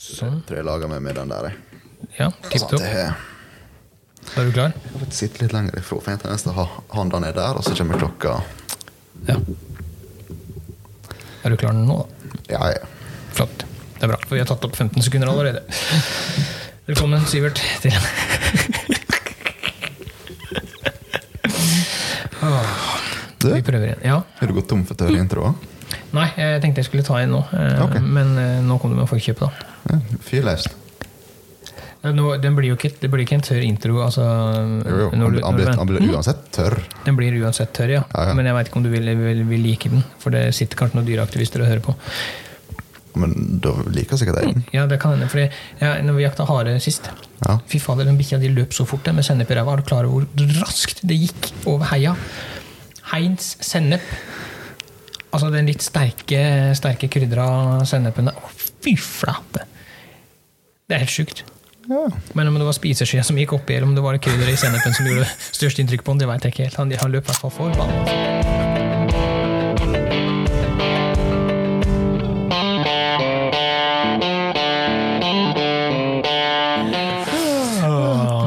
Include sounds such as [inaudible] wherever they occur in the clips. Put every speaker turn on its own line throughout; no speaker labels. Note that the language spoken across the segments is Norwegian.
Sånn.
Tror jeg lager meg med den der.
Ja, tipp
Sånn
topp.
at
Er du klar?
jeg får sitte litt lenger ifra, for jeg har å ha hånda ned der, og så kommer klokka
Ja. Er du klar nå, da?
Ja, ja.
Flott. Det er bra, for vi har tatt opp 15 sekunder allerede. Velkommen, Sivert, til Vi prøver igjen. Ja.
har du gått tom for tørre introer?
Nei, jeg tenkte jeg skulle ta en nå, eh,
Ok.
men eh, nå kom du med forkjøpet, da.
Ja, Fyr løs.
Eh, den blir jo ikke, det blir ikke en tørr intro. Altså,
Jo, jo.
når
Han blir, han blir, uansett tørr.
Den blir uansett tørr, ja.
Ja, ja.
Men jeg veit ikke om du vil, vil, vil like den. For det sitter kanskje noen dyreaktivister og hører på.
Men da liker sikkert jeg den.
Ja, det kan hende. Fordi ja, når vi jakta hare sist
Ja.
Fy fader, den bikkja de løp så fort med sennep i ræva. Er du klar over hvor raskt det gikk over heia? Heinz sennep. Altså den litt sterke, sterke krydra sennepen. Å, fy flate! Det er helt sjukt.
Ja.
Men om det var spiseskjea som gikk oppi, eller om det var krydderet i sennepen som gjorde størst inntrykk på han, det veit jeg ikke helt. Han, han løp i hvert fall for banen.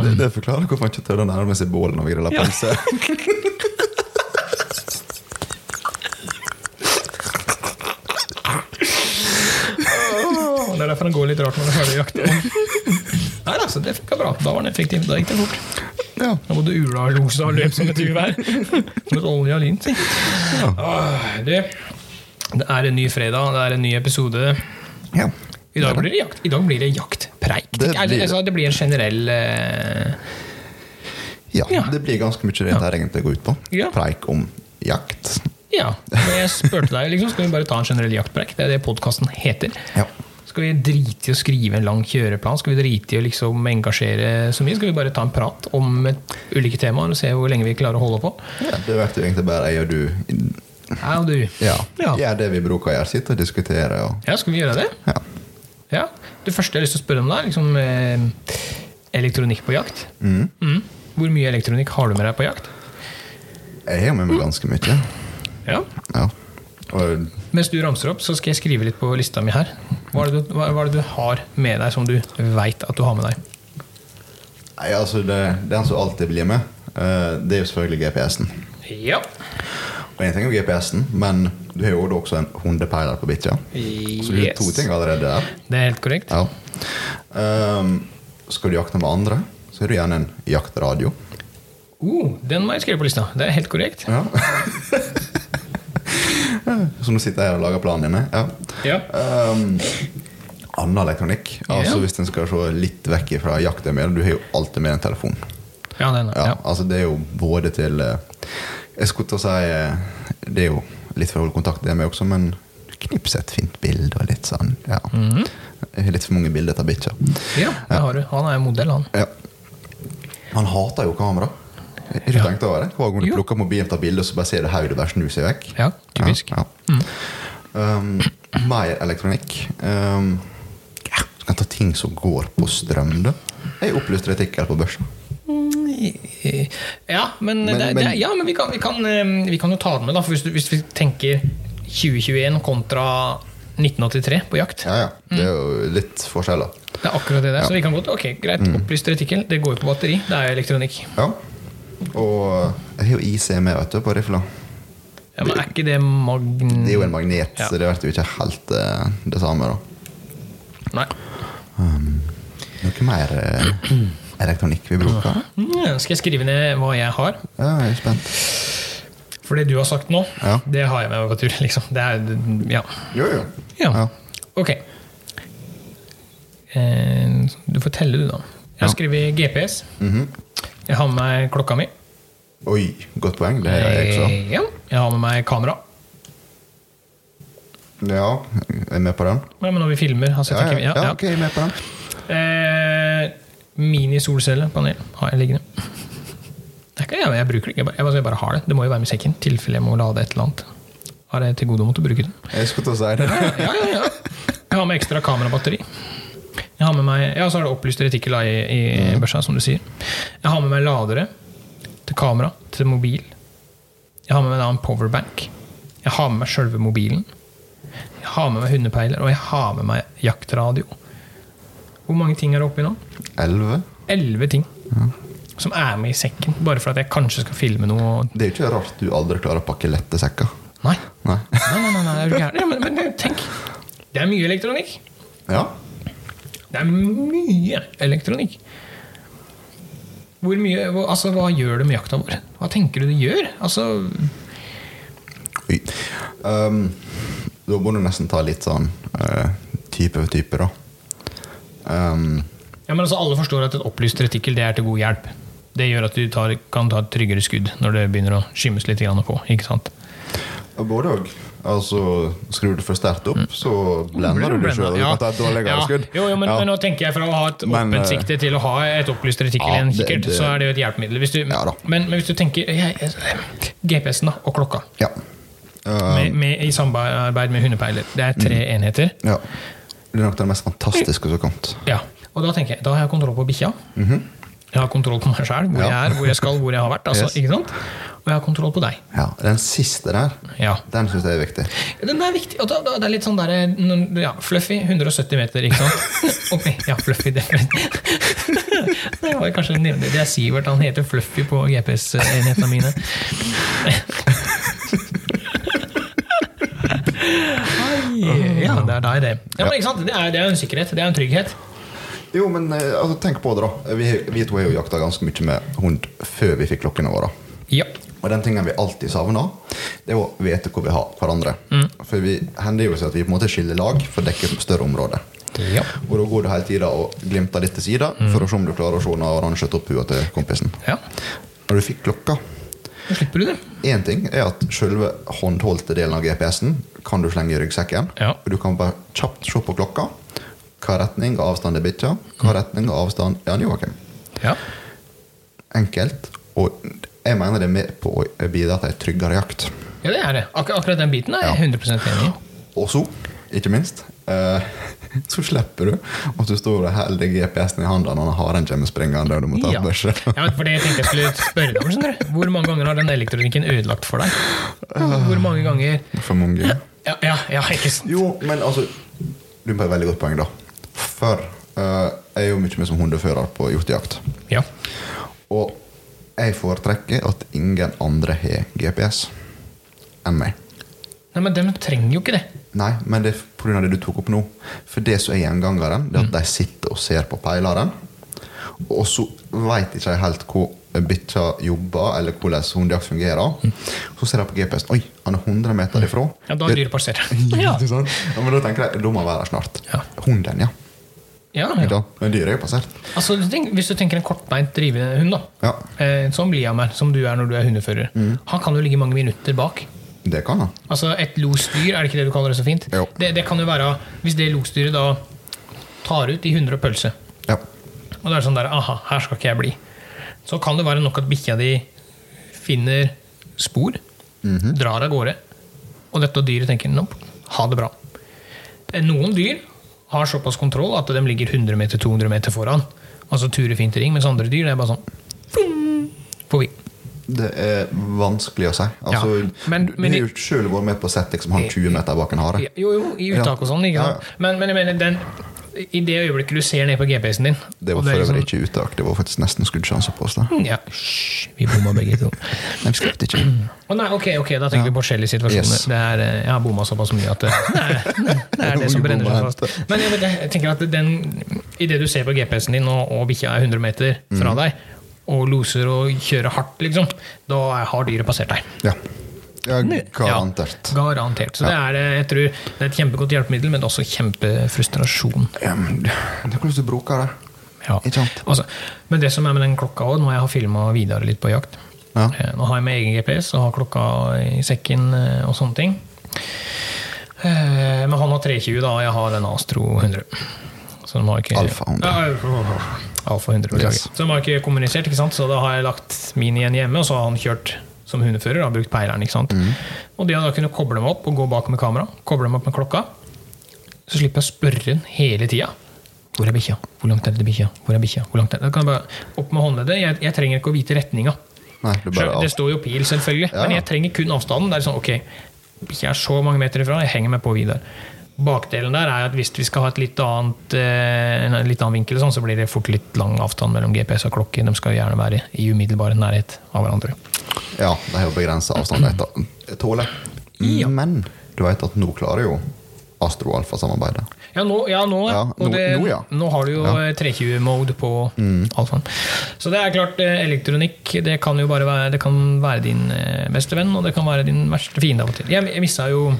Det, det forklarer hvorfor han ikke tør å nærme seg bålet når vi griller
Ja. [laughs] Og Det går litt rart når du er ferdig. Nei, altså, det funka bra. Da var den effektiv. Da gikk det fort.
Ja.
Da både ula og losa og løp som et uvær. Som et olje og lyn, Ja. Åh, Det, det er en ny fredag, det er en ny episode.
ja.
I dag blir det jakt. I dag blir det jaktpreik.
Det
Det,
blir-
altså, det blir en generell uh...
Ja,
Ja.
det blir ganske mye det her egentlig går ut på.
Ja.
Preik om jakt.
Ja. Men jeg spurte deg, liksom, skal vi bare ta en generell jaktpreik? Det er det podkasten heter.
Ja.
Skal vi drite i å skrive en lang kjøreplan? Skal vi drite i å liksom engasjere så mye? Skal vi bare ta en prat om ulike temaer og se hvor lenge vi klarer å holde på?
ja. Det blir jo egentlig bare jeg og du
Jeg og du.
ja.
Ja.
gjør det vi bruker å gjøre. Sitte og diskutere. Og,
Ja, skal vi gjøre det?
ja.
Ja. Det første jeg har lyst til å spørre om, er liksom eh, elektronikk på jakt.
Mm.
Mm. Hvor mye elektronikk har du med deg på jakt?
Jeg har med meg ganske mye.
Ja.
Ja. Og
Mens du ramser opp, så skal jeg skrive litt på lista mi her. Hva er det du, hva, hva er det du har med deg som du veit at du har med deg?
Nei, altså det, Den som alltid blir med, eh, det er jo selvfølgelig GPS-en.
Ja.
Og en ting er GPS-en, men du har jo også en hundepeiler på bikkja. Så du har to ting allerede der.
Det er helt korrekt.
Ja. Um, skal du jakte med andre, så har du gjerne en jaktradio.
Uh, den må jeg skrive på lista. Det er helt korrekt.
Ja. [laughs] Så nå sitter jeg og lager planen din. Ja.
Ja.
Um, annen elektronikk. Altså
Ja.
Hvis en skal se litt vekk fra jaktøyemed, du har jo alltid med en telefon.
Ja, den,
Ja,
ja.
altså Det er jo både til eh, Jeg skulle til å si eh, Det er jo litt for å holde kontakt det med også, men knips et fint bilde og litt sånn. Ja. Jeg har litt for mange bilder av bikkja.
ja, det har du. Han er modell, han.
Ja. Han hater jo kamera.
Ja.
tenkt over det? Hver gang du
Jo.
plukker mobilen tar bilde, så bare ser du hodet bare snu seg vekk.
Ja, typisk.
Ja, ja. Um, mer elektronikk. Um, ja, kan ta ting som går på strøm, da. Jeg opplyste en artikkel på børsa.
Ja, men,
Men-
det, det, ja, men vi, kan, vi, kan, eh, vi kan jo ta det med, da. For hvis, du, hvis vi tenker 2021 kontra 1983 på jakt.
Ja, ja. Det er jo litt forskjeller.
Det er akkurat det der. Så vi kan godt, ok, greit,
Mm.
opplyst retikkel. Det går jo på batteri. Det er jo elektronikk.
Ja. Og jeg har jo IC med vet du, på rifla.
Ja, men er ikke det magn...
Det er jo en magnet,
Ja.
så det blir jo ikke helt uh, det samme. da
Nei.
Noe mer uh, elektronikk vi bruker?
Ja, Skal jeg skrive ned hva jeg har?
Ja, jeg er spent.
For det du har sagt nå,
Ja.
det har jeg med meg på tur. Liksom. Det er, ja.
Jo, jo.
ja. Ok. Eh, du får telle, du, da. Jeg har skrevet GPS.
Mhm.
Jeg har med meg klokka mi.
Oi, godt poeng. Det har jeg også.
Eh, Ja. Jeg har med meg kamera.
Ja, jeg er med på den.
Ja, men når vi filmer altså,
Ja, ja, ja, ok, jeg er med på den.
Eh, Mini-solcellepanel har jeg liggende. Det ikke, jeg, jeg bruker det ikke, jeg bare, jeg bare- jeg har det. Det må jo være med sekken, tilfelle jeg må lade et eller annet. Har jeg til gode å måtte bruke det.
Jeg skulle til å si det.
Ja, ja, ja. Jeg har med ekstra kamerabatteri. Jeg har med meg, ja, Så er det opplyst retikkel i, i, mm. børsa, som du sier. Jeg har med meg ladere til kamera, til mobil. Jeg har med meg da en powerbank. Jeg har med meg sjølve mobilen. Jeg har med meg hundepeiler, og jeg har med meg jaktradio. Hvor mange ting er det oppi nå?
Elleve?
Elleve ting. Som er med i sekken, bare for at jeg kanskje skal filme noe.
Det er jo ikke rart du aldri klarer å pakke lette sekker.
Nei.
Nei.
Nei, nei, nei, nei, er du gæren? ja, men, men tenk. Det er mye elektronikk.
Ja.
Det er mye elektronikk. Hvor mye, altså, hva gjør du med jakta vår? Hva tenker du det gjør? Altså,
Oi. Um, da må du nesten ta litt sånn uh, type for type, da. Um,
ja, men altså Alle forstår at et opplyst retikkel det er til god hjelp. Det gjør at du tar, kan ta et tryggere skudd når det begynner å skimmes litt på. ikke sant?
både òg. Altså, skrur du for sterkt opp, så blender du deg sjøl.
Ja. Ja. Jo, jo, men,
Ja.
men nå tenker jeg fra å ha et åpent
eh,
sikte til å ha et opplyst retikkel
ja,
kikkert, så er det jo et hjelpemiddel. Hvis du, men, men hvis du tenker GPS-en da, og klokka
Ja. Uh,
med, med, i samarbeid med hundepeiler, det er tre
Mm.
enheter.
ja. Det er nok det mest fantastiske som har kommet.
Ja, og da tenker jeg, da har jeg kontroll på bikkja. Jeg har kontroll på meg sjæl, hvor
Ja.
jeg er, hvor jeg skal, hvor jeg har vært. Altså,
Yes.
Og jeg har kontroll på deg.
Ja, Den siste der,
Ja.
den syns jeg er viktig.
Den er viktig. da, da, det er litt sånn der, ja, Fluffy, 170 meter, ikke sant? [laughs] Ok, ja, Fluffy, det [laughs] Det var kanskje nevne det er Sivert, han heter Fluffy på GPS-enhetene mine. [laughs] Ai, Ja, det er deg, det. Ja, men ikke sant? Det er, er en sikkerhet. Det er en trygghet.
Jo, men eh, altså, tenk på det, da. Vi, vi to har jo jakta ganske mye med hund før vi fikk klokkene våre.
Ja.
Og den tingen vi alltid savner, det er å vite hvor vi har hverandre. For vi hender jo seg at vi på en måte skiller lag for å dekke et større område.
ja.
Og da går du hele tida og glimter litt til sida for å se om du klarer å se den oransje topphua til kompisen.
ja.
Når du fikk klokka
Da slipper du det.
Én ting er at selve håndholdte delen av GPS-en kan du slenge i ryggsekken.
Ja.
Og du kan bare kjapt se på klokka. Hva retning og avstand er bikkja? Hva retning og avstand er Joakim?
Ja.
Enkelt. Og jeg mener det er med på å bidra til en tryggere jakt.
ja, det er det. Ak akkurat den biten er jeg 100 enig i.
Og så, ikke minst, eh, [laughs] så slipper du at du står og holder GPS-en i hånda når haren kommer springende og du må ta
Ja.
børse.
Ja, for det jeg tenkte jeg skulle spørre deg om. Hvor mange ganger har den elektronikken ødelagt for deg? Hvor mange ganger
For mange.
Ja, ja, ja ikke sant?
Jo, men altså Du har et veldig godt poeng, da. For eh, jeg er jo mye med som hundefører på hjortejakt.
Ja.
Og jeg foretrekker at ingen andre har GPS enn meg.
Nei, men de trenger jo ikke det.
Nei, men det er pga. det du tok opp nå. For det som er gjengangeren, det er at de sitter og ser på peileren. Og så veit ikke helt hvor bikkja jobber, eller hvordan hundejakt fungerer. Så ser jeg på GPS Oi, han er 100 meter ifra.
Ja, Da er dyret passert. [laughs]
Ja. [laughs] Ja, men da tenker jeg da må han være her snart.
Ja.
Hunden, ja.
Ja, ja.
Men dyret er jo passert.
Altså, hvis du tenker en kortbeint drivende hund, da.
Ja,
Eh, som Liam er, som du er når du er hundefører. Han kan jo ligge mange minutter bak.
det kan han.
Altså Et losdyr, er det ikke det du kaller det så fint? Det, det kan jo være Hvis det losdyret da tar ut de 100 pølse,
Ja.
og det er sånn der Aha, her skal ikke jeg bli. Så kan det være nok at bikkja di finner spor, drar av gårde, og dette dyret tenker nope, ha det bra. Noen dyr har såpass kontroll at de ligger 100 meter, 200 meter foran. Altså ture fint i ring, mens andre dyr det er bare sånn forbi.
Det er vanskelig å si. Altså,
Ja, men- men
har jo sjøl vært med på sett som han 20 meter bak en hare.
Jo, jo, i uttak og sånn. Men, men jeg mener, den, i det øyeblikket du ser ned på GPS-en din
Det var for
er
øvrig
liksom-
ikke uttak, det var faktisk nesten skuddsjanse på oss. da.
Ja, Shhh, vi bomma begge to. [laughs]
Nei, vi skrev ikke.
Oh, nei, ok, ok, da tenker vi på forskjellige situasjoner.
Yes.
Det er, eh, jeg har bomma såpass mye at det, nei, [laughs] det er det som brenner seg fast. Men jeg, jeg tenker at den, idet du ser på GPS-en din, og, og bikkja er 100 meter fra deg, og loser og kjører hardt, liksom, da har dyret passert deg.
Ja. Ja garantert.
Ja, garantert. Så det er, eh, jeg tror, det er et kjempegodt hjelpemiddel, men også kjempefrustrasjon.
Ja, men det er hvordan du bruker det.
Ja. Altså, men det som er med den klokka òg, jeg har filma Vidar litt på jakt
Ja.
eh, Nå har jeg med egen GPS og har klokka i sekken eh, og sånne ting. Men han har 320, da, og jeg har den Astro 100. Så de har ikke
Alfa 100.
Alfa 100.
Yes.
Så de har ikke kommunisert, ikke sant? så da har jeg lagt min igjen hjemme, og så har han kjørt som hundefører, har brukt peileren. ikke sant?
Mm.
Og det å da kunne koble meg opp og gå bak med kamera, koble meg opp med klokka, så slipper jeg å spørre den hele tida. Hvor er bikkja? Hvor langt er det til bikkja? Hvor er bikkja? Hvor langt er det? Da kan jeg bare opp med håndleddet. Jeg, jeg trenger ikke å vite retninga.
Nei, det bare
Det står jo pil, selvfølgelig,
Ja.
men jeg trenger kun avstanden. Det er sånn, ok, bikkja er så mange meter ifra, jeg henger meg på videre. Bakdelen der er at hvis vi skal ha et litt annet, eh, en litt annen vinkel, sånn, så blir det fort litt lang avstand mellom GPS og klokke. De skal gjerne være i umiddelbar nærhet av hverandre.
Ja, de har jo begrensa avstand de tåler.
Ja.
Men du vet at nå klarer jo Astro Alfa-samarbeidet.
Ja, nå, ja, nå, ja.
Nå-
det,
nå, ja.
nå har du jo
Ja.
eh, 320-mode på mm. Alfaen. Så det er klart, eh, elektronikk det kan jo bare være, det kan være din eh, beste venn, og det kan være din verste fiende av og til. Jeg, jeg mista jo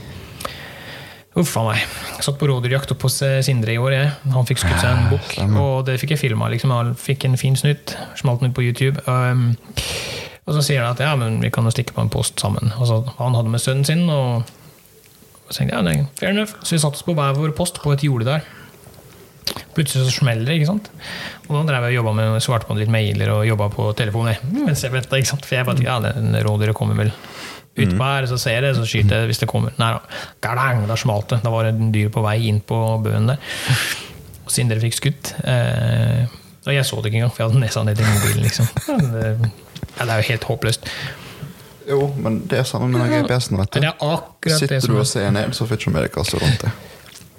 Uff a meg. Jeg satt på rådyrjakt oppe hos Sindre i år. Jeg. Han fikk skutt seg en bukk, og det fikk jeg filma. Liksom. Jeg fikk en fin snutt. Smalt den ut på YouTube. Um, og så sier han at ja, men vi kan jo stikke på en post sammen. Og så, han hadde med sønnen sin, og så tenkte jeg, ja, fair enough. Så vi satte oss på hver vår post på et jorde der. Plutselig så smeller det. ikke sant? Og da drev jeg og jobba med svarte på litt mailer og jobba på telefonen. Mens jeg [laughs] ventet, ikke sant? For jeg bare ja, den rådyret kommer vel utpå her, så ser jeg det, så skyter jeg hvis det kommer. Nei da. Da smalt det. Da var det en dyr på vei inn på bøen der. Og Sindre fikk skutt. Eh, og jeg så det ikke engang, for jeg hadde nesa ned i mobilen. liksom. Det, ja, det er jo helt håpløst.
Jo, men det er samme med den GPS-en. vet du.
det
Sitter du og ser ned, så får du ikke med deg hva som er rundt deg.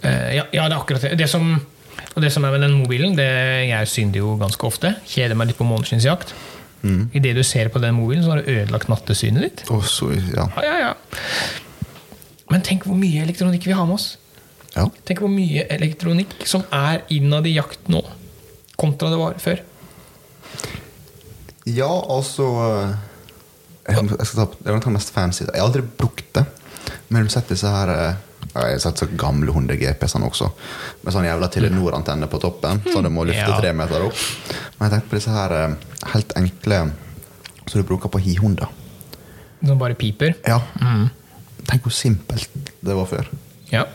Eh, ja, ja, det er akkurat det. det som, det som er med den mobilen, det jeg synder jo ganske ofte. Kjeder meg litt på måneskinnsjakt.
Mm.
Idet du ser på den mobilen, så har du ødelagt nattesynet ditt.
Oh, så, ja.
Ja, ja, ja. Men tenk hvor mye elektronikk vi har med oss.
ja.
Tenk hvor mye elektronikk som er innad i jakt nå, kontra det var før.
Ja, altså eh, Jeg, jeg skal ta nok det mest fancy. Jeg har aldri brukt det. Men du sett disse her eh, Jeg har sett så gamle 100 GPS-ene også. Med sånn jævla Telenor-antenne på toppen, så du må løfte
Ja.
tre meter opp. Men jeg tenkte på disse her eh, helt enkle som du bruker på hihunder.
Som bare piper.
Ja. Tenk hvor simpelt det var før.
Ja.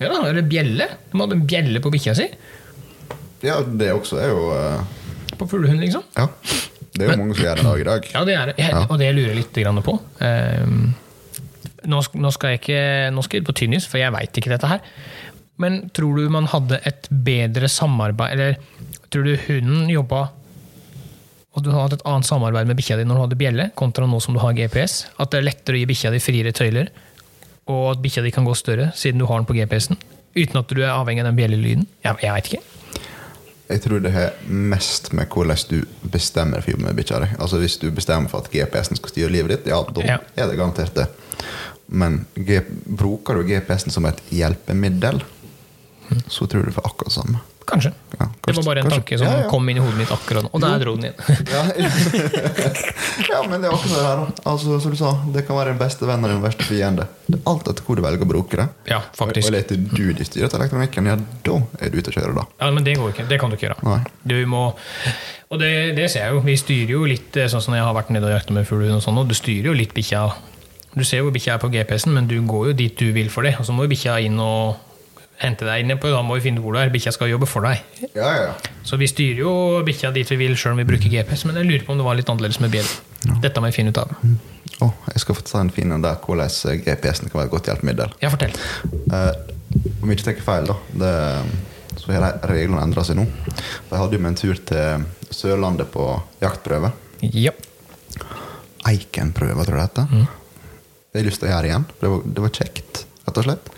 ja da, eller bjelle. De hadde en bjelle på bikkja si.
Ja, det også er jo uh...
På fuglehund, liksom.
Ja. Det er jo mange som gjør det dag i dag.
Ja, det er det. Jeg. Og det jeg lurer litt grann på Ehm, nå, skal jeg ikke Nå skal jeg på tynnis, for jeg veit ikke dette her. Men tror du man hadde et bedre samarbeid Eller tror du hunden jobba og du hadde et annet samarbeid med bikkja di når du hadde bjelle, kontra nå som du har GPS? At det er lettere å gi bikkja di friere tøyler, og at bikkja di kan gå større siden du har den på GPS-en? Uten at du er avhengig av den bjellelyden? Jeg, jeg veit ikke.
Jeg tror det har mest med hvordan du bestemmer for å jobbe med bikkja di. Altså Hvis du bestemmer for at GPS-en skal styre livet ditt, ja, da
Ja.
er det garantert det. Men bruker du GPS-en som et hjelpemiddel, så tror du det får akkurat det samme.
Kanskje.
Ja,
det var bare en
kanskje-
tanke som
ja, ja.
kom inn i hodet mitt akkurat nå. Og der dro den inn. [laughs]
Ja, men det er akkurat det her. Altså, som du sa, det kan være den beste venn og den verste fiende. Det er alt etter hvor du velger å bruke det.
Ja, faktisk.
Og leter du de styrer til elektronikken, ja, da er du ute å kjøre, da.
Ja, men det går ikke. Det kan du ikke gjøre.
Nei.
Du må, og det, det ser jeg jo. Vi styrer jo litt, eh, sånn som jeg har vært nede og jakta med fuglehund og sånn, og du styrer jo litt bikkja. Du ser hvor bikkja er på GPS-en, men du går jo dit du vil for det. Og så må jo bikkja inn og hente deg inn på, da må vi finne hvor du er. Bikkja skal jobbe for deg.
Ja, ja, ja.
Så vi styrer jo bikkja dit vi vil, sjøl om vi bruker GPS, men jeg lurer på om det var litt annerledes med bjell. Dette må vi finne ut av.
Å, jeg skal få ta en fin en der hvordan GPS-en kan være et godt hjelpemiddel.
Ja, fortell.
Eh, om jeg ikke tar feil, da det, så har reglene endra seg nå. Jeg hadde jo med en tur til Sørlandet på jaktprøve.
Ja.
Eikenprøve, tror jeg det heter. Det har jeg lyst til å gjøre igjen. Det var, det var kjekt, rett og slett.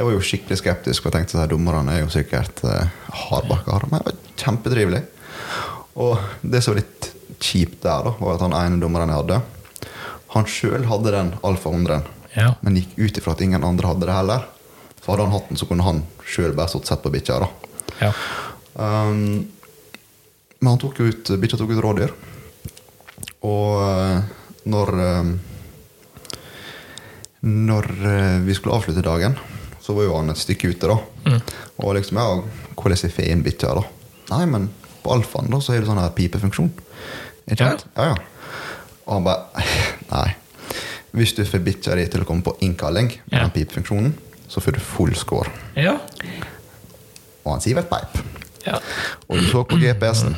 Jeg var jo skikkelig skeptisk og tenkte at dommerne er jo sikkert uh, hardbarka. Men det var kjempetrivelig. Og det som var litt kjipt der, da, var at han ene dommeren jeg hadde, han sjøl hadde den Alfa 100,
Ja.
men gikk ut ifra at ingen andre hadde det heller. Så hadde han hatt den, så kunne han sjøl bare stått sett på bikkja.
ja.
Um, men han tok ut, bikkja tok ut rådyr. Og eh, når eh, Når eh, vi skulle avslutte dagen, så var jo han et stykke ute, da. Og liksom, ja, hvordan er feen bikkja, da? Nei, men på alfaen da, så er det sånn her pipefunksjon. Ikke sant? Ja, ja. Og han bare [laughs] Nei. Hvis du får bikkja di til å komme på innkalling
Ja.
den pipefunksjonen, så får du full score.
Ja.
Og han sier peip.
ja.
Og du så på GPS-en.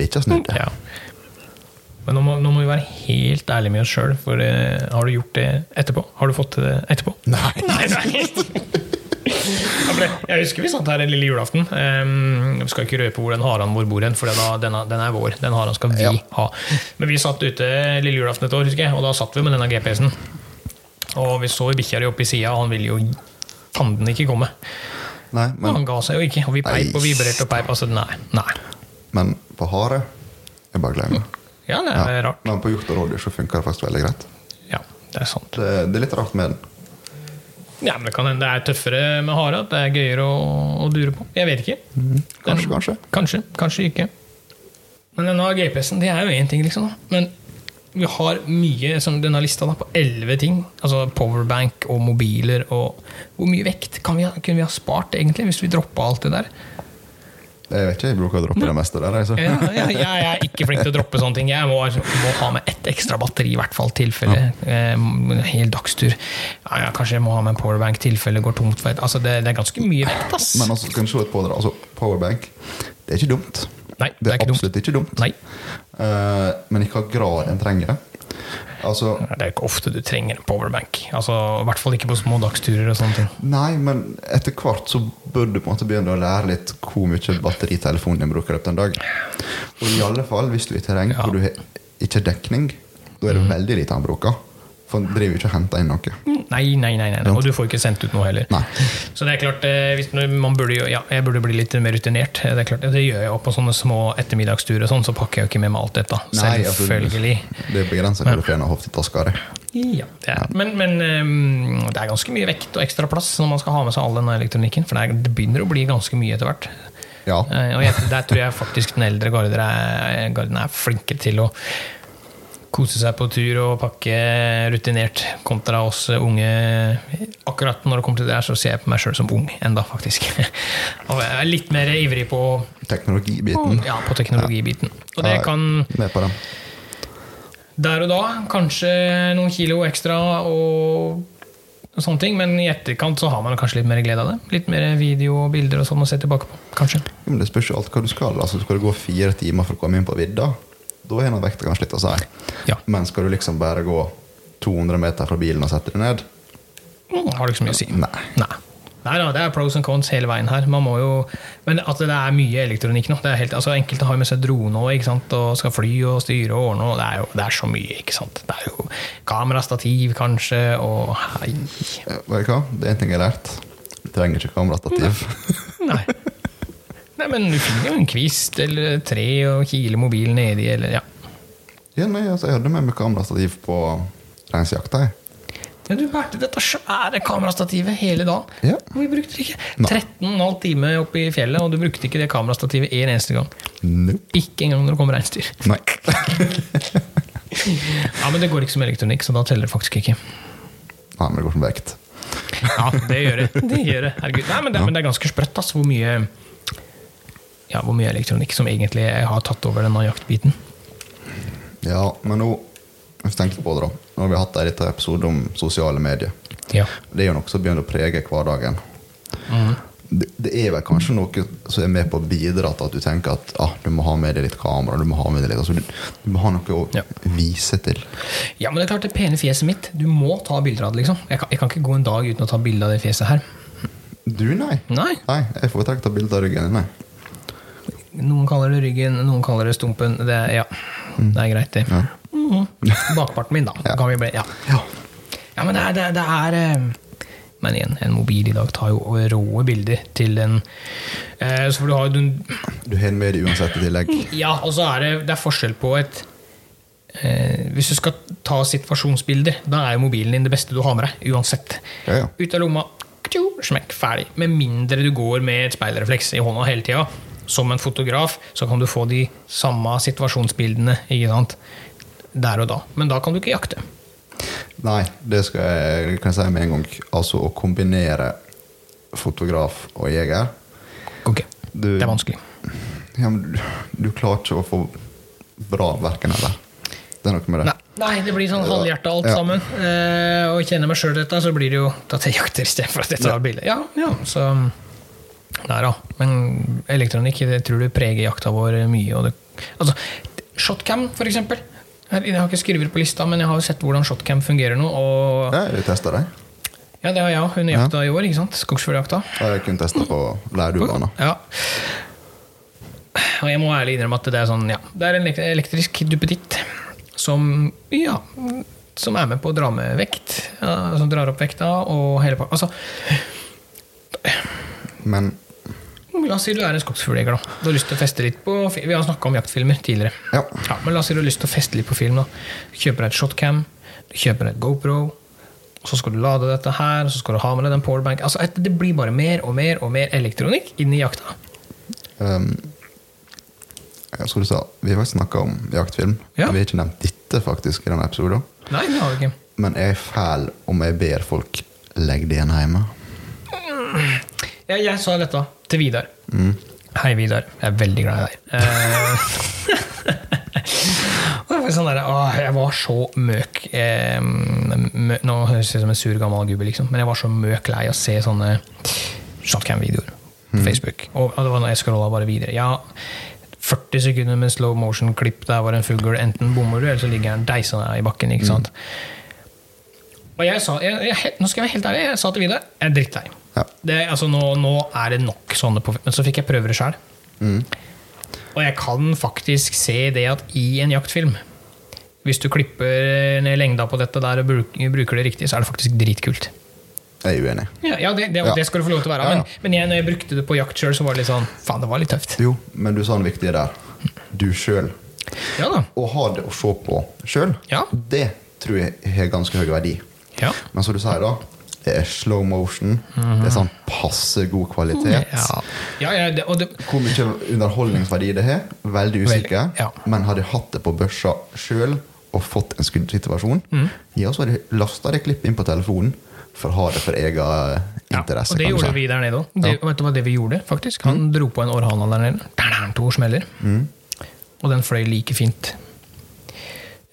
Bikkja snudde.
Ja. Men nå må, nå må vi være helt ærlige med oss sjøl, for uh, har du gjort det etterpå? Har du fått til det etterpå?
Nei.
Nei, nei. [laughs] Ja, Jeg husker vi satt her en lille julaften. Um, vi skal ikke røpe hvor den haren vår bor hen, for den, er- den, vår. Den haren skal vi
Ja.
ha. Men vi satt ute lille julaften et år, husker jeg, og da satt vi med denne GPS-en. Og vi så bikkja di oppi sida, og han ville jo fanden ikke komme.
Nei,
Men han ga seg jo ikke, og vi peip og vibrerte og peip. Altså, nei. nei.
men på hare er bare glemme.
Ja, det
Ja.
er rart.
Men på hjort og rådyr så funker det faktisk veldig greit.
Ja, det er sant.
Det, det er litt rart med den.
Ja, men Det kan hende det er tøffere med hare, at det er gøyere å, å dure på. Jeg vet ikke.
Kanskje,
Den-
kanskje.
Kanskje, kanskje ikke. Men denne GPS-en, det er jo én ting, liksom. da. Men vi har mye, som denne lista da, på elleve ting. Altså powerbank og mobiler og Hvor mye vekt kan vi ha, kunne vi ha spart, egentlig, hvis vi droppa alt det der?
Jeg vet ikke, jeg bruker å droppe det meste der. Altså.
Ja, ja, jeg er ikke flink til å droppe sånne ting. Jeg må, må ha med ett ekstra batteri, i hvert fall. tilfelle eh, hel dagstur. Ja, ja, kanskje jeg må ha med en powerbank tilfelle det går tomt. Altså, det, det er ganske mye vekt, ass.
Men altså, skal se litt på det, altså, powerbank, det er ikke dumt.
Nei,
Det er,
ikke dumt.
absolutt ikke dumt.
Nei.
Uh, men i hva grad en trenger det. Altså,
Det er ikke ofte du trenger en powerbank. Altså, I hvert fall ikke på små dagsturer. og sånne ting.
nei, men etter hvert så bør du på en måte begynne å lære litt hvor mye batteritelefonen din bruker opp den dag. Og i alle fall hvis du er i terreng
Ja.
hvor du har ikke dekning, da er det veldig lite han bruker. For han driver ikke og henter inn noe.
Nei, nei, nei, nei, nei. Og du får ikke sendt ut noe heller.
Nei.
Så det er klart, eh, man burde jo, ja, jeg burde bli litt mer rutinert. Det er klart, det gjør jeg jo på sånne små ettermiddagsturer, sånn, så pakker jeg jo ikke med meg alt dette.
Nei, altså,
Selvfølgelig.
Det er begrensa hva du får av hoftetaska di.
Ja, det er. Men, men ehm, det er ganske mye vekt og ekstra plass når man skal ha med seg all denne elektronikken. For det, er, det begynner å bli ganske mye etter hvert.
Ja.
Eh, Og jeg, der tror jeg faktisk den eldre garden er, garden er flinke til å kose seg på tur og pakke rutinert, kontra oss unge. Akkurat når det kommer til det her, så ser jeg på meg sjøl som ung enda faktisk. [laughs] Og jeg er litt mer ivrig på,
Teknologibiten.
ja, på teknologibiten. Og det kan der og da kanskje noen kilo ekstra og og sånne ting, men i etterkant så har man kanskje litt mer glede av det. Litt mer video og bilder og sånn å se tilbake på, kanskje.
Men det spørs jo alt hva du skal. Altså, skal du gå fire timer for å komme inn på vidda, da nå vekta kanskje litt å si.
Ja.
Men skal du liksom bare gå 200 meter fra bilen og sette deg ned?
Mm, Har det ikke så mye å si.
Nei.
Nei. Nei da, det er pros and cons hele veien her. Jo, men at det er mye elektronikk nå det helt, altså Enkelte har med seg drone og skal fly og styre og ordne. og Det er jo det er så mye. ikke sant? Det er jo kamerastativ, kanskje, og hei.
Eh, Vet du hva? Det er en ting jeg har lært. Du trenger ikke kamerastativ.
Nei. [laughs] Nei, men du finner jo en kvist eller et tre og kiler mobilen nedi, eller ja.
ja, nei, altså, jeg hadde med meg kamerastativ på reinsjakta. jeg.
Ja, Du bærte dette svære kamerastativet hele dagen.
Ja.
Og vi brukte det ikke.
Nei.
13,5 timer oppe i fjellet, og du brukte ikke det kamerastativet en eneste gang.
Nope.
Ikke engang når det kom reinsdyr.
Nei. [laughs]
Ja, men det går ikke som elektronikk, så da teller det faktisk ikke.
Nei, men det går som vekt.
Ja, det gjør det. det, gjør det. Herregud. Nei, men det, men det er ganske sprøtt altså, hvor mye ja, hvor mye elektronikk som egentlig har tatt over denne jaktbiten.
Ja, men nå hvis jeg på det da Nå har vi hatt en liten episode om sosiale medier.
Ja.
Det er jo noe som begynner å prege hverdagen.
Mm.
Det, det er vel kanskje noe som er med på å bidra til at du tenker at ah, du må ha med deg litt kamera. Du må ha med deg litt, altså, du, du må ha noe å
Ja.
vise til.
ja, men det er klart det pene fjeset mitt. Du må ta bilder av det. liksom. Jeg kan, jeg kan ikke gå en dag uten å ta bilde av det fjeset her.
Du, nei.
Nei.
Nei, Jeg foretrekker å ta bilde av ryggen din.
Noen kaller det ryggen, noen kaller det stumpen. Det, ja, det er greit, det.
Ja.
Mm. Bakparten min, da.
Ja.
Kan vi bli, ja.
Ja.
ja, men det er, det, det er eh, Men igjen, en mobil i dag tar jo rå bilder til den eh, Så får du ha du,
Du har den med deg uansett i tillegg.
Ja, og så er det, det er forskjell på et eh, Hvis du skal ta situasjonsbilder, da er jo mobilen din det beste du har med deg. Uansett.
Ja, ja.
Ut av lomma, smekk, ferdig. Med mindre du går med et speilrefleks i hånda hele tida. Som en fotograf så kan du få de samme situasjonsbildene ikke sant? der og da. Men da kan du ikke jakte.
Nei, det skal jeg, kan jeg si med en gang. Altså å kombinere fotograf og jeger
Ok,
Du-
Det er vanskelig.
ja, men du, du klarer ikke å få bra verken eller. Det er noe med det.
Nei, nei det blir sånn halvhjerta alt
Ja.
sammen. Eh, og kjenner meg sjøl dette, så blir det jo at jeg jakter istedenfor at jeg tar bilde. Ja, ja, så Nei da. Men elektronikk det tror du preger jakta vår mye. Og det, altså, shotcam, for eksempel. Jeg har ikke skrevet på lista, men jeg har sett hvordan shotcam fungerer nå. Og
Ja, du testa det.
ja, det har jeg òg. Under jakta i år. ikke sant? Skogsfugljakta.
Ja, Jeg kunne testa på leirduebana.
Ja. Og jeg må ærlig innrømme at det er sånn, ja, det er en elek- elektrisk duppeditt som, ja, som er med på å dra med vekt. Ja, som drar opp vekta og hele pakka. Altså,
Men
La oss si du er en skogsfugljeger. da. Du har lyst til å feste litt på Vi har snakka om jaktfilmer tidligere.
Ja.
Men la oss si du har lyst til å feste litt på film. da. Du kjøper deg et shotcam, du kjøper deg et GoPro, og så skal du lade dette her, og så skal du ha med deg den powerbank. Altså, et- Det blir bare mer og mer og mer elektronikk inn i jakta.
um, jeg skulle sa, Vi har faktisk snakka om jaktfilm.
Ja.
Vi har ikke nevnt dette faktisk i denne episoden.
Nei, det har vi ikke.
Men jeg er fæl om jeg ber folk legge det igjen hjemme.
Jeg, jeg sa dette til Vidar. Hei, Vidar. Jeg er veldig glad i deg. [laughs] Sånn der, åh, jeg var så møk eh, mø, Nå høres jeg ut som en sur gammel gubbe, liksom, men jeg var så møk lei å se sånne shotcam-videoer på Facebook. Og, og det var når jeg scrolla bare videre. Ja, 40 sekunder med slow motion-klipp der var en fugl enten bommer du, eller så ligger den deisende i bakken. ikke sant? Og jeg sa, jeg, jeg, nå skal jeg være helt ærlig, jeg sa til Vidar jeg er drittlei.
Ja.
Det, altså, nå, nå er det nok sånne på Men så fikk jeg prøve det sjøl. Og jeg kan faktisk se det at i en jaktfilm Hvis du klipper ned lengda på dette der og bruker det riktig, så er det faktisk dritkult.
Jeg er uenig.
Ja, ja, det, det,
Ja.
det skal du få lov til å være.
Ja.
Men, men jeg, når jeg brukte det på jakt sjøl, så var det litt sånn Faen, det var litt tøft.
Jo, men du sa noe viktige der. Du sjøl.
Ja.
Å ha det å se på sjøl,
Ja.
det tror jeg har ganske høy verdi.
Ja.
Men som du sier, da. Det er slow motion. Det er sånn passe god kvalitet.
Ja, ja, ja det, det,
Hvor mye underholdningsverdi det har, veldig usikker.
Veldig, ja.
Men hadde jeg hatt det på børsa sjøl og fått en skreddersituasjon,
Mm.
ja, så hadde jeg lasta det klippet inn på telefonen for å ha det for egen
ja,
interesse.
og det gjorde vi der nede òg. Vet du hva det vi gjorde? faktisk? Han dro på en Orhana der nede. Tadam, To smeller. Og den fløy like fint.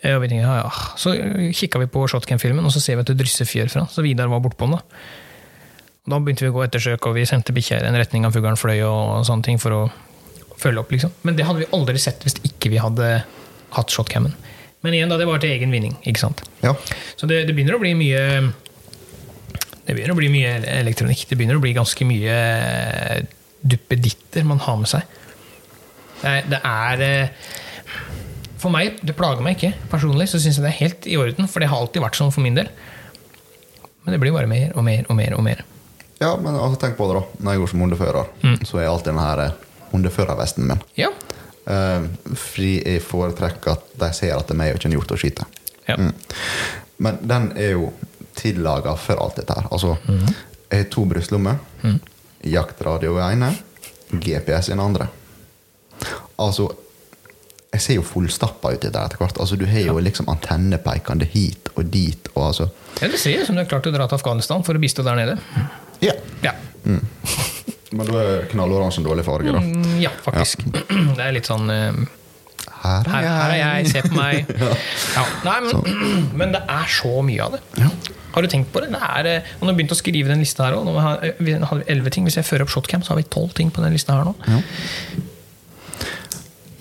Jeg vi tenkte, ja, ja. Så kikka vi på shotcam-filmen, og så ser vi at det drysser fjør fra. Så Vidar var bortpå den. da. Da begynte vi å gå ettersøk, og vi sendte bikkja i den retninga fuglen fløy, og sånne ting for å følge opp. liksom. Men det hadde vi aldri sett hvis ikke vi hadde hatt shotcammen. Men igjen, da, det var til egen vinning. ikke sant?
Ja.
Så det, det begynner å bli mye Det begynner å bli mye elektronikk. Det begynner å bli ganske mye duppeditter man har med seg. Det er, det er eh, For meg, det plager meg ikke. Personlig så syns jeg det er helt i orden, for det har alltid vært sånn for min del. Men det blir bare mer og mer og mer. og mer.
ja, men altså, tenk på det, da. Når jeg går som hundefører,
Mm.
så er alltid denne her eh, hundeførervesten min.
Ja.
Uh, fordi jeg foretrekker at de ser at det er meg og ikke en hjort å skyte.
Ja.
Mm. Men den er jo tillaga for alt dette her. Altså,
mm.
jeg har to brystlommer.
Mm.
Jaktradio i ene, GPS i den andre. Altså, jeg ser jo fullstappa i det etter hvert. Altså, du har jo liksom antennepeikende hit og dit. Og altså,
ja, Det ser ut som du har klart å dra til Afghanistan for å bistå der nede.
ja.
Ja, [laughs]
Men da er knalloransje en dårlig farge, da.
Mm, ja faktisk. [clears throat] Det er litt sånn eh,
Her
Her, her er jeg, se på meg. [laughs] Ja. Nei, men, [clears throat] men det er så mye av det. Har du tenkt på det? det er, eh, og når har vi begynt å skrive den lista her òg. Vi hadde elleve ting. Hvis jeg fører opp shotcam, så har vi tolv ting på den lista her nå.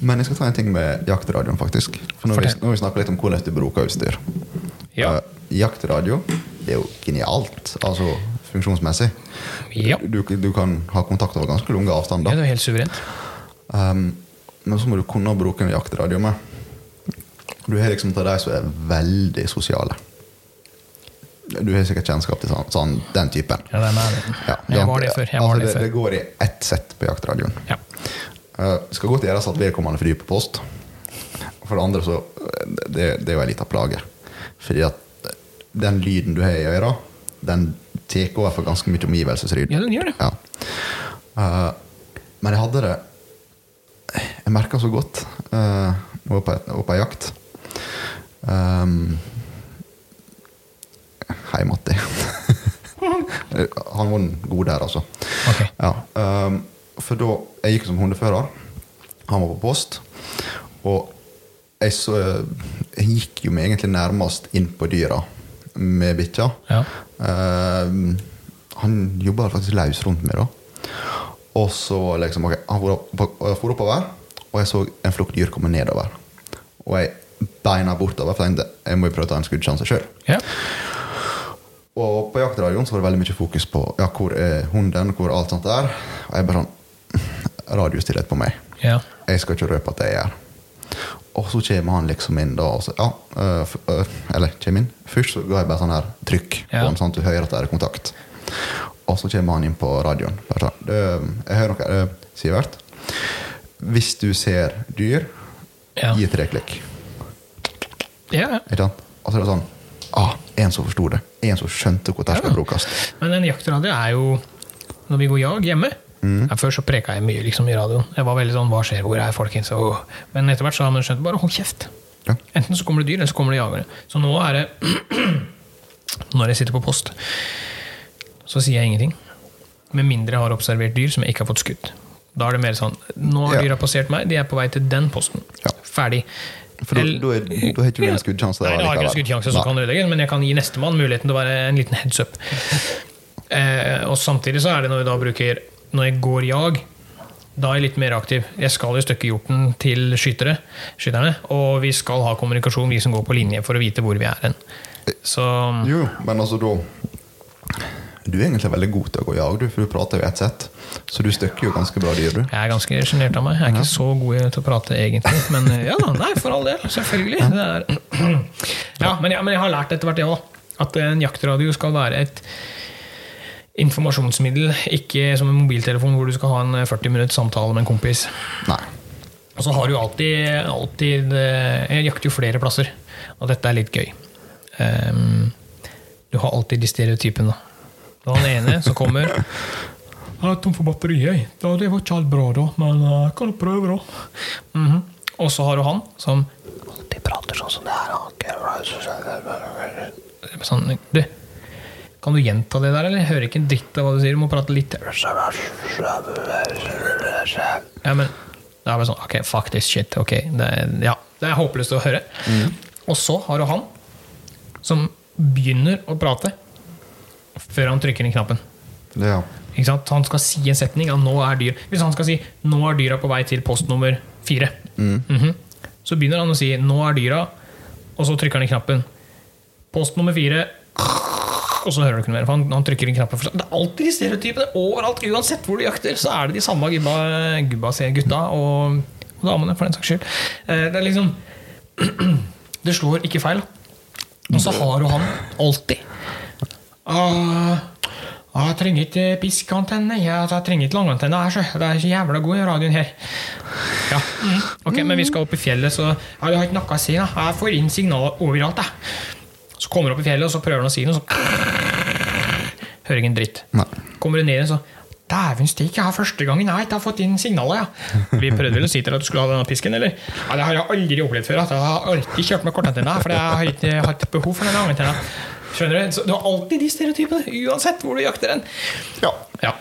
Men jeg skal ta en ting med jaktradioen, faktisk. For nå vi, nå vi snakker litt om hvordan du bruker utstyr.
Ja.
Uh, jaktradio det er jo genialt, altså funksjonsmessig.
Ja.
Du, du kan ha kontakt over ganske lange
Ja,
avstander.
det er helt suverent.
Um, men så må du kunne bruke en jaktradio med. Du har liksom til de som er veldig sosiale. Du har sikkert kjennskap til sånn, sånn, den typen.
Ja, den er det.
Ja,
Jeg var det før. Jeg var
altså,
det
det,
før.
det går i ett sett på jaktradioen.
Ja.
Uh, skal godt gjøres at vedkommende flyr på post. For det andre så Det, det er jo en liten plage. Fordi at den lyden du har i øra, den tar over for ganske mye omgivelsesryd.
ja, den gjør det.
Ja. Uh, men jeg hadde det Jeg merka så godt uh, var på, var på jakt. Um, Hei, Matti. [laughs] [laughs] Han var god der, altså.
Okay.
Ja, um, for da Jeg gikk som hundefører. Han var på post. Og jeg, så, jeg gikk jo meg egentlig nærmest inn på dyra med bikkja.
Ja.
Uh, han jobba faktisk løs rundt meg, da. Og så liksom, okay, han for opp- for oppover, og jeg så en flokk dyr komme nedover. Og jeg beina bortover, for jeg tenkte jeg må jo prøve å ta en skuddsjanse sjøl.
Ja.
Og på jaktradioen så var det veldig mye fokus på ja, hvor er hunden, hvor er alt sånt der. Og jeg bare sånn Radiostillhet på meg.
ja.
Jeg skal ikke røpe at jeg gjør. Og så kommer han liksom inn da, og så, ja, øh, øh, eller kommer inn. Først så ga jeg bare sånn her trykk på en sånn at du hører at det er kontakt. og så kommer han inn på radioen. Bare sånn, «Du, Jeg hører noe, eh, Sivert. Hvis du ser dyr,
Ja.
gi tre klikk.
Ja, ja.
Ikke sant? Og så er det sånn ah, En som forsto det. En som skjønte hvor det skal
Ja.
brukes.
Men en jaktradio er jo Når vi går jag hjemme ja, Før så preka jeg mye liksom, i radioen. Jeg var veldig sånn Hva skjer? Hvor er folkens? Og, men etter hvert så har man skjønt Bare hold kjeft.
Ja.
Enten så kommer det dyr, eller så kommer det jagere. Så nå er det [clears throat] Når jeg sitter på post, så sier jeg ingenting. Med mindre jeg har observert dyr som jeg ikke har fått skutt. Da er det mer sånn Nå har
Ja.
dyra passert meg, de er på vei til den posten.
Ja.
Ferdig.
For da,
Eller-
da, har ikke du en skuddsjanse
Nei, det har ikke en skuddsjanse som kan ødelegge, men jeg kan gi nestemann muligheten til å være en liten heads up. [laughs] Eh, og samtidig så er det når vi da bruker Når jeg går jag, da er jeg litt mer aktiv. Jeg skal jo støkke hjorten til skytere, skytterne, og vi skal ha kommunikasjon, vi som går på linje, for å vite hvor vi er hen. Så
Jo, men altså da Du er egentlig veldig god til å gå jag, du, for du prater jo ett sett. Så du støkker jo ganske bra dyr, du.
jeg er ganske sjenert av meg. Jeg er ikke så god til å prate, egentlig. Men eh, ja da, nei, for all del. Selvfølgelig. Det [clears throat] ja, men, ja, men jeg har lært etter hvert, jeg òg, at en jaktradio skal være et informasjonsmiddel, ikke som en mobiltelefon hvor du skal ha en 40 minutts samtale med en kompis.
Nei.
Og så har du alltid, alltid eh, Jeg jakter jo flere plasser, og dette er litt gøy. Um, du har alltid de stereotypene. Du har den ene som kommer [laughs] Jeg er tom for batteri, jeg. Ja, det var ikke helt bra, da, men eh, jeg kan jo prøve, da. Mhm. Og så har du han som alltid prater sånn som det her. Sånn, du, kan du gjenta det der, eller? Jeg hører ikke en dritt av hva du sier. Du må prate litt Ja, men det er bare sånn Ok, fuck this shit. Ok, det er, ja, det er håpløst å høre. Og så har du han som begynner å prate før han trykker inn knappen.
Ja.
Ikke sant? Han skal si en setning Ja, nå er dyr Hvis han skal si 'nå er dyra på vei til post nummer fire', -hmm. så begynner han å si 'nå er dyra', og så trykker han i knappen. Post nummer fire og så hører du ikke noe mer. For han, han trykker inn knappen. Det er alltid de stereotypene overalt. Uansett hvor du jakter, så er det de samme gubba, gubba sier gutta, og, og damene, for den saks skyld. Eh, Det er liksom [clears throat] Det slår ikke feil. Og så har jo han alltid. Ah, jeg trenger ikke piskantenne. Jeg, jeg trenger ikke langantenne. Det er så jævla god i radioen her. Ja, ok, Men vi skal opp i fjellet, så jeg har ikke noe å si. da Jeg får inn signaler overalt. Jeg. Så kommer du opp i fjellet, og så prøver han å si noe, så hører ingen dritt.
Nei.
Kommer du ned igjen, så Dæven jeg har første gangen jeg har fått inn signalet, ja. Vi prøvde vel å si til deg at du skulle ha denne pisken, eller? Ja, det har jeg aldri opplevd før. At jeg har alltid kjørt med kortantenne, for jeg har ikke hatt behov for den langantenna. Skjønner du? Så du har alltid de stereotypene, uansett hvor du jakter den.
Ja.
Ja.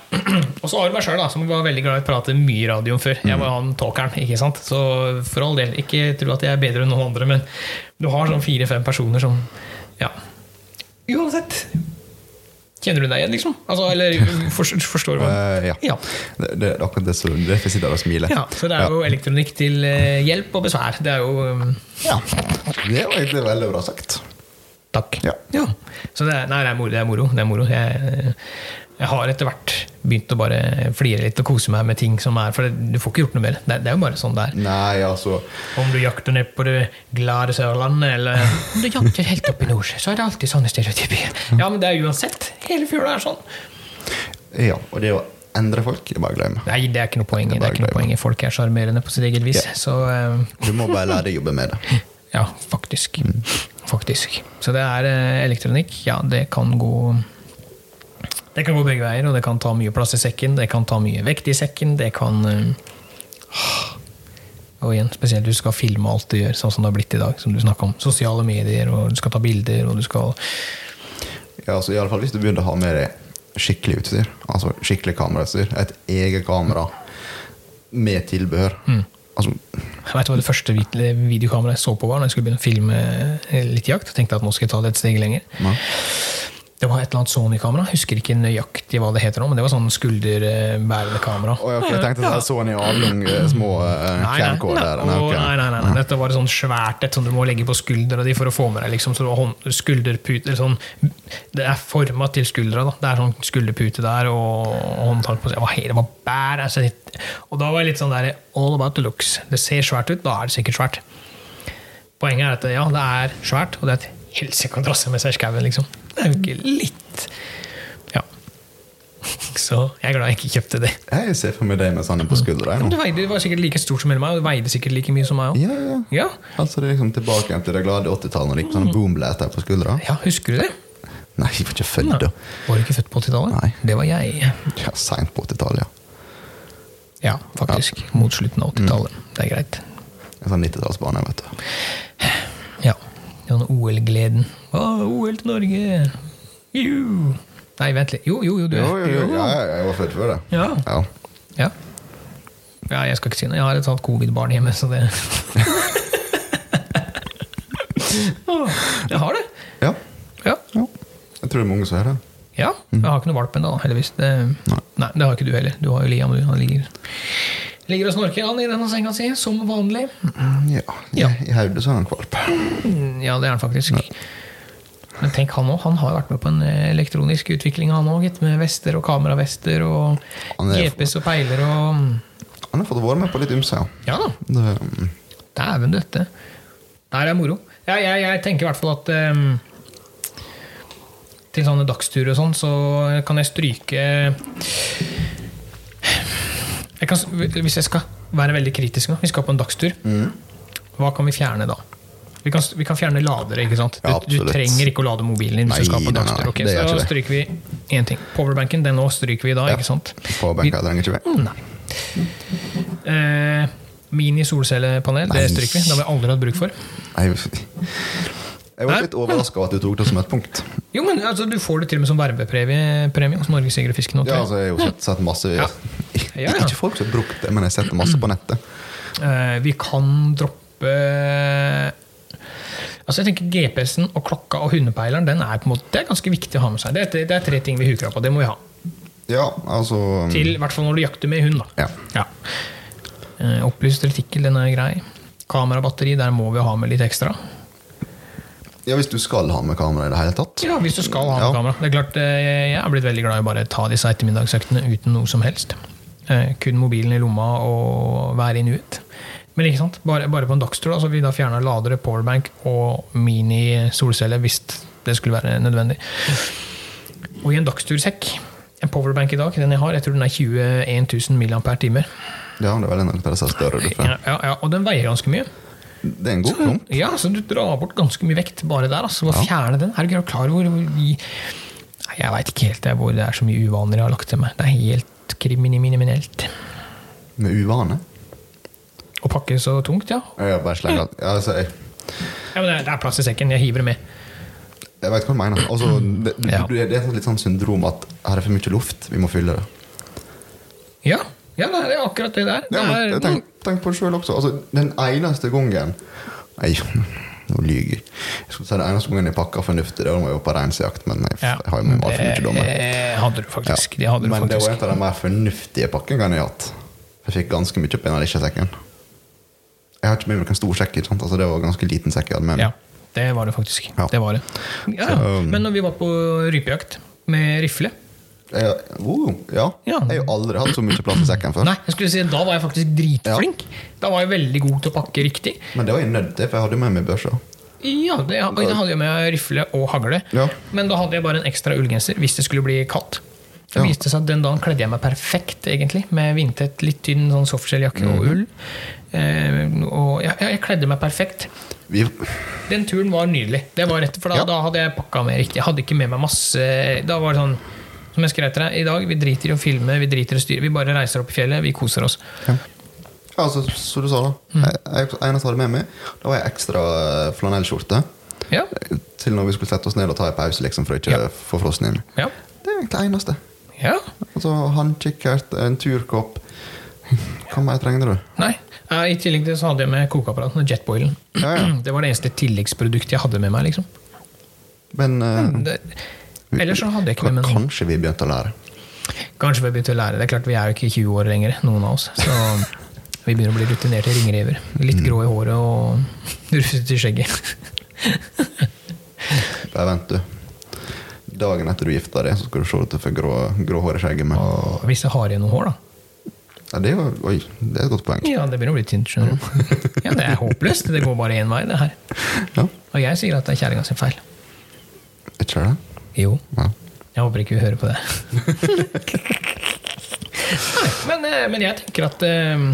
Og så har du meg sjøl, som var veldig glad i å prate mye i radioen før. Jeg var han talkeren, ikke sant? Så for all del, ikke tro at jeg er bedre enn noen andre, men du har sånn fire-fem personer som Ja. Uansett. Kjenner du deg igjen, liksom? Altså, eller [laughs] forstår, forstår du hva?
Uh, ja.
Ja.
Det, det er akkurat det som Derfor sitter jeg og smiler.
ja. Så det er jo elektronikk til eh, hjelp og besvær. Det er jo um,
Ja. Det var egentlig veldig bra sagt.
Takk.
Ja.
Så det er, nei, det er moro. Det er moro. Det er moro. Jeg, jeg har etter hvert begynt å bare flire litt og kose meg med ting som er For du får ikke gjort noe med det. Det er, er jo bare sånn det er.
Nei, altså
Om du jakter ned på det glade Sørlandet, eller [laughs] om du jakter helt opp i nord, så er det alltid sånne stereotypier. Ja, men det er uansett. Hele fjøla er sånn.
Ja, og det å endre folk er bare å glemme.
Nei, det er ikke noe poeng. Det er ikke noe poeng. Folk er sjarmerende på sitt eget vis.
Yeah.
Så uh...
Du må bare lære deg å jobbe med det. [laughs]
ja, faktisk. Faktisk. Så det er eh, elektronikk. Ja, det kan gå Det kan gå begge veier, og det kan ta mye plass i sekken. Det kan ta mye vekt i sekken. Det kan eh, Og igjen, spesielt du skal filme alt du gjør, sånn som det har blitt i dag. Som du snakka om. Sosiale medier, og du skal ta bilder, og du skal
Ja, altså i alle fall Hvis du begynner å ha med deg skikkelig utstyr, altså skikkelig kamerautstyr, et eget kamera med tilbehør Altså,
Jeg vet hva det første videokameraet jeg så på, var når jeg skulle begynne å filme eh, litt jakt. Jeg tenkte at nå skal jeg ta det et steg lenger.
Nei.
Det var et eller annet Sony-kamera. Husker ikke nøyaktig hva det heter nå, men det var sånn skulderbærende kamera.
Oh, okay. jeg tenkte sånn Sony Avlung, eh, små
Nei, nei,
camcorder.
nei,
Nei,
nei, nei, nei, nei. Dette var sånn svært et som du må legge på skuldra di for å få med deg. Liksom, så hånd, sånn, Det er forma til skuldra. Da. Det er sånn skulderpute der og håndtak på seg. var, det var bær. Altså, og da var jeg litt sånn der All about the looks. Det ser svært ut, da er det sikkert svært. Poenget er at ja, det er svært, og det er drasse med seg skauen, liksom. Det er jo ikke litt Ja. Så jeg er glad jeg ikke kjøpte det.
Jeg ser for meg deg med sånn på skuldra.
du, veide, du var sikkert like stort som meg, og du veide sikkert like mye som meg òg.
Ja, ja.
Ja.
Altså det er liksom tilbake igjen til det glade 80-tallet når det gikk sånne boomblaster på skuldra.
ja, husker du det?
Nei, jeg var ikke født da.
Var du ikke født på 80-tallet?
Nei.
Det var jeg.
Ja, Seint på 80-tallet, ja.
Ja, faktisk. Mot slutten av 80-tallet. Det er greit.
En sånn 90-tallsbarn, vet du. [sighs]
Den OL-gleden. Å, OL til Norge! Juhu! Nei, vent litt. Jo, jo, jo, du
Jo, jo, jo. Ja, jeg var født før det.
Ja.
Ja.
Ja. ja, jeg skal ikke si noe. Jeg har et sånt covid-barn hjemme, så det [laughs] Jeg har det.
Ja.
Ja.
ja. Jeg tror det er mange som er det.
ja. Jeg har ikke noe valp ennå, heldigvis. Det, nei. det har ikke du heller. Du har jo Liam, du. Han ligger, ligger og snorker han i denne senga si, som vanlig.
Ja,
Ja.
I, hodet så er han kvalp.
Mm, Ja, det er han faktisk. Men tenk han òg. Han har vært med på en eh, elektronisk utvikling, han òg, med vester og kameravester og GPS og peiler og
Han har fått være med på litt ymse, ja.
Ja da.
Det, mm,
Dæven døtte. Det her er moro. Jeg, jeg, jeg tenker i hvert fall at um, til sånne dagsturer og sånn, så kan jeg stryke jeg kan, Hvis jeg skal være veldig kritisk nå, vi skal på en dagstur, hva kan vi fjerne da? Vi kan, vi kan fjerne ladere, ikke sant? Du, du trenger ikke å lade mobilen din hvis du skal på
en
dagstur. ok, så da stryker vi én ting. Powerbanken, den nå stryker vi da, ikke sant?
Powerbank trenger ikke vi.
Nei. Eh, Mini solcellepanel, det stryker vi. Det har vi aldri hatt bruk for.
Nei, Jeg var litt overraska over at du tok det som et punkt.
Jo, men altså, Du får det til og med som vervepremie Som hos Norges Jeger og Fiske. nå,
Ja, altså, jeg har jo sett, sett masse
Ja. Ja, ja.
Ikke folk som har brukt det, men jeg har sett det masse på nettet.
Uh, vi kan droppe Altså jeg tenker GPS-en og klokka og hundepeileren den er på en måte, det er ganske viktig å ha med seg. Det er, det er tre ting vi huker av på. Det må vi ha.
Ja, altså
Til, I hvert fall når du jakter med hund. da.
Ja.
ja. opplyst retikkel, den er grei. Kamerabatteri, der må vi ha med litt ekstra.
Ja, hvis du skal ha med kamera i det hele tatt.
Ja, hvis du skal ha med
Ja.
kamera. Det er klart, eh, Jeg er blitt veldig glad i å bare ta disse ettermiddagsøktene uten noe som helst. Eh, Kun mobilen i lomma og være i nuet. Men ikke sant? Bare, bare på en dagstur da, så vi da fjerna ladere, powerbank og mini-solcelle hvis det skulle være nødvendig. Og i en dagstursekk En powerbank i dag, den jeg har, jeg tror den er 21 000 mAh.
Ja, det er vel en større. du får.
Ja, ja, ja, og den veier ganske mye.
Det er en god klump.
Ja, så du drar bort ganske mye vekt bare der. Altså, å fjerne den. Er du ikke klar over hvor vi Nei, Jeg veit ikke helt hvor det er så mye uvaner jeg har lagt til meg. Det er helt kriminelt.
Med uvane.
Å pakke så tungt, ja.
Jeg bare slenger alt. Ja, altså, jeg,
ja men det er, plass i sekken. Jeg hiver det med.
jeg vet hva du mener. Altså, det, det,
Ja.
det er litt sånn syndrom at her er for mye luft, vi må fylle det.
Ja, ja det er akkurat det der.
Ja, men tenk, tenk på det sjøl også. Altså, den eneste gangen Nei, [laughs] nå lyver jeg. Jeg skulle si Den eneste gangen jeg pakka fornuftig, det var jo på reinsjakt, men jeg,
ja,
jeg har jo med meg altfor mye dommer.
det hadde du faktisk. Det hadde du
Men det var
faktisk.
en av de mer fornuftige pakkene jeg har hatt. Jeg fikk ganske mye opp i den lille. Jeg har ikke med meg noen stor sekk. Altså, det var en ganske liten sekk jeg hadde med meg.
Ja, det var det faktisk.
Ja.
Det var det. Ja, ja.
Så, um,
Men når vi var på rypejakt med rifle
Jeg, oh, ja.
Ja.
Jeg har jo aldri hatt så mye plass i sekken før.
Nei, jeg skulle si Da var jeg faktisk dritflink. Da var jeg veldig god til å pakke riktig.
Men det var jeg nødt til, for jeg hadde med meg børsa.
Ja, det, da hadde jeg med rifle og hagle.
Ja.
Men da hadde jeg bare en ekstra ullgenser hvis det skulle bli kaldt. Det
Ja.
viste seg at Den dagen kledde jeg meg perfekt, egentlig, med vindtett, litt tynn sånn softshelljakke og
Mhm.
ull. Eh, og jeg, jeg kledde meg perfekt. Den turen var nydelig. Det var rett, for da,
Ja.
da hadde jeg pakka med riktig. Jeg hadde ikke med meg masse Da var det sånn som jeg skrev til deg, i dag, vi driter i å filme, vi driter i å styre. Vi bare reiser opp i fjellet, vi koser oss.
ja. altså, som du sa, da.
Mm.
Jeg, jeg, jeg hadde med meg, da var ei ekstra eh, flanellskjorte.
Ja.
Til når vi skulle sette oss ned og ta en pause, liksom, for å ikke
Ja.
få frossen inn.
Ja.
Det er egentlig det eneste.
ja.
Altså, Håndkikkert, en turkopp. Hva mer trengte du?
Nei. Eh, I tillegg til så hadde jeg med kokeapparatet, og jetboilen.
Ja, ja. [clears throat]
Det var det eneste tilleggsproduktet jeg hadde med meg. liksom.
Men eh,
Det, ellers så hadde jeg ikke med meg
kanskje vi begynte å lære.
Kanskje vi begynte å lære. Det er klart Vi er jo ikke 20 år lenger, noen av oss. Så [laughs] vi begynner å bli rutinerte ringrever. Litt grå i håret og [laughs] rufsete i skjegget. [laughs]
Bare vent, du. Dagen etter du gifta deg, så skal du se at du får grå, grå hår i skjegget. Med.
Og hvis jeg har igjen noe hår, da.
Ja, det, er jo, oi, det er et godt poeng.
Ja, det begynner å bli tynt. skjønner du. Ja, Det er håpløst. Det går bare én vei, det her.
Ja,
Og jeg sier at det er kjerringa sin feil.
ikke det?
Jo.
Ja.
Jeg håper ikke vi hører på det. [laughs] Nei, men, eh, men jeg tenker at eh,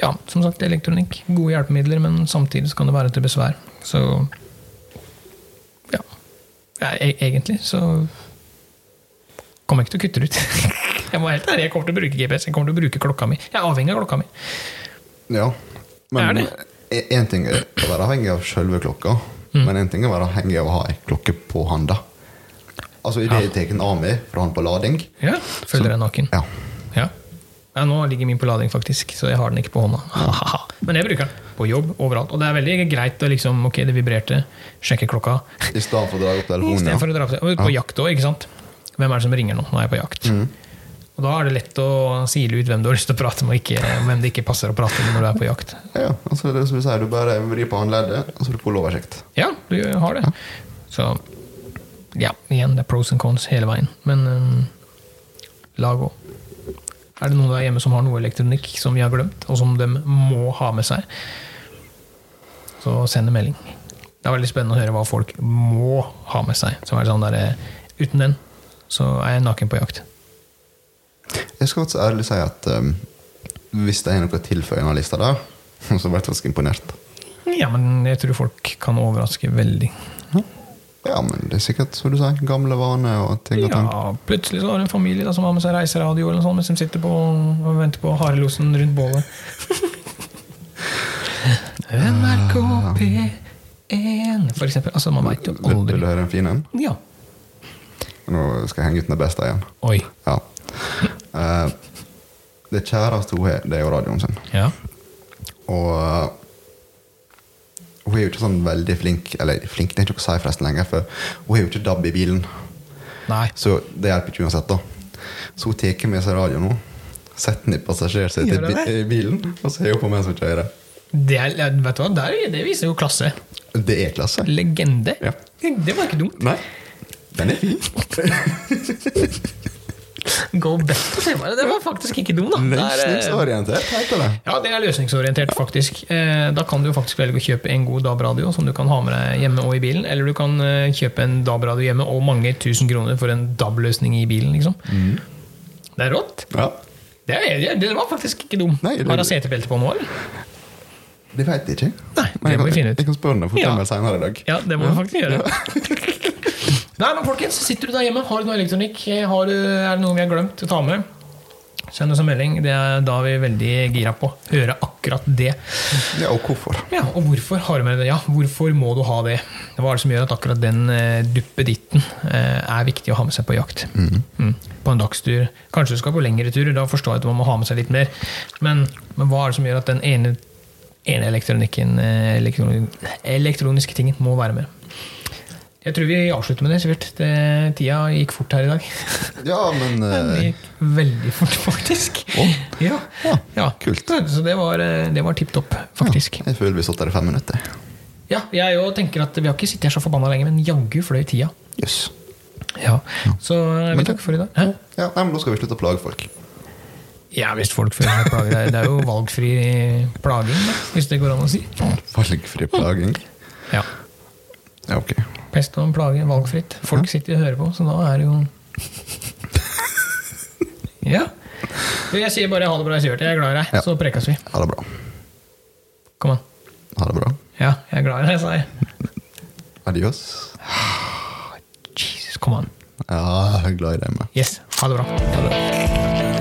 Ja, som sagt, elektronikk. Gode hjelpemidler, men samtidig så kan det være til besvær. Så ja. ja e egentlig så kommer jeg ikke til å kutte det ut. [laughs] Jeg må helt ærlig, jeg kommer til å bruke GPS. Jeg kommer til å bruke klokka mi. Jeg er avhengig av klokka mi.
Ja. Men én ting er å være avhengig av selve klokka,
Mm.
men en ting er å være avhengig av å ha ei klokke på handa. Altså Idet jeg tar den av meg for han på lading
Ja, Føler deg naken.
Ja.
Ja. ja. Nå ligger min på lading, faktisk, så jeg har den ikke på hånda. [laughs] Men jeg bruker den på jobb overalt. Og det er veldig greit å liksom, ok, det vibrerte, sjekke klokka.
I stedet for å dra opp [laughs] telefonen.
Istedenfor
For
å dra på, og på jakt òg, ikke sant. Hvem er det som ringer nå? Nå er jeg på jakt.
Mm.
Og da er det lett å sile ut hvem du har lyst til å prate med, og ikke, hvem det ikke passer å prate med når du er på jakt.
Ja, altså det er som Du sier, Du bare vrir på håndleddet, og så får du full oversikt.
Ja, du har det. Så ja, igjen, det er pros and cons hele veien. Men um, lag òg. Er det noen der hjemme som har noe elektronikk som vi har glemt, og som de må ha med seg, så send en melding. Det er veldig spennende å høre hva folk må ha med seg. Så er det sånn der, eh, Uten den så er jeg naken på jakt.
Jeg skal faktisk ærlig si at um, hvis det er noe å tilføye denne lista der, [laughs] så blir jeg faktisk imponert.
Ja, men jeg tror folk kan overraske veldig.
Ja, men det er sikkert, som du sier, gamle vaner og ting og tang.
Ja, plutselig så har du en familie da, som har med seg reiseradio eller noe sånt, mens de sitter på og venter på harelosen rundt bålet. NRK P1 For eksempel. Altså, man veit jo
aldri. vil du høre en fin en?
Ja.
Nå skal jeg henge ut den beste igjen.
Oi.
Ja. Eh, det kjæreste hun har, det er jo radioen sin.
Ja.
Og hun er jo ikke sånn veldig flink Eller flink, det er ikke noe å si forresten lenger, for hun har jo ikke DAB i bilen.
Nei.
Så det hjelper ikke uansett. da Så hun tar med seg radio nå, setter den i passasjersetet i bilen, og så er hun på mens hun kjører.
Det, er, vet du hva? Der, det viser jo klasse.
Det er klasse.
Legende.
Ja.
Det var ikke dumt.
Nei, den er fin. [laughs]
Go back. Det var, det var faktisk ikke dum, da. Det eh,
Løsningsorientert heter det.
Ja, det er løsningsorientert, faktisk. Eh, Da kan du faktisk velge å kjøpe en god DAB-radio som du kan ha med deg hjemme og i bilen. Eller du kan eh, kjøpe en DAB-radio hjemme og mange tusen kroner for en DAB-løsning i bilen. liksom. Det er rått.
Ja.
Det, er, det var faktisk ikke dum.
Nei, det-
Har hun setebelte på nå, eller?
Det veit jeg ikke.
Nei, det må vi finne ut.
jeg kan spørre henne om
Ja.
ja. senere i dag.
Ja, det må vi faktisk gjøre. [laughs] Nei, men folkens, sitter du der hjemme, har du noe elektronikk, har er det noe vi har glemt å ta med, send oss en melding. Det er da vi er veldig gira på å høre akkurat det.
Ja, Og hvorfor?
Ja, og hvorfor har du med det? Ja, hvorfor må du ha det? Hva er det som gjør at akkurat den eh, duppeditten eh, er viktig å ha med seg på jakt? Mm. På en dagstur. Kanskje du skal på lengre turer, da forstår jeg at man må ha med seg litt mer. Men, men hva er det som gjør at den ene, ene elektronikken, eh, elektroniske tingen må være med? Jeg tror vi avslutter med det, Sivert. Tida gikk fort her i dag. [laughs]
Ja, men [laughs]
Den
eh,
gikk veldig fort, faktisk.
Å?
Ja.
Ja, kult.
Så det var, eh, det var tipp topp, faktisk.
Jeg føler vi satt der i fem minutter.
Ja, jeg òg tenker at vi har ikke sittet her så forbanna lenge, men jaggu fløy tida.
Yes.
Ja. Så eh, vi takker for i dag. Hæ?
Ja, nei, men Da skal vi slutte å plage folk.
Ja, hvis folk føler seg plaget. Det er jo valgfri plaging, hvis det går an å si.
Valgfri plaging.
Ja.
Ja, ok.
Pest og plage, valgfritt. Folk sitter og hører på, så da er det jo Ja. Jeg sier bare ha det bra, Sivert. Jeg er glad i deg.
Ja.
Så prekes vi.
Ha det bra.
Kom an.
Ha det bra.
Ja, jeg er glad i deg, sa jeg.
Adios.
Jesus, kom an.
Ja, jeg er glad i deg med.
Yes, ha det bra.
Ha det.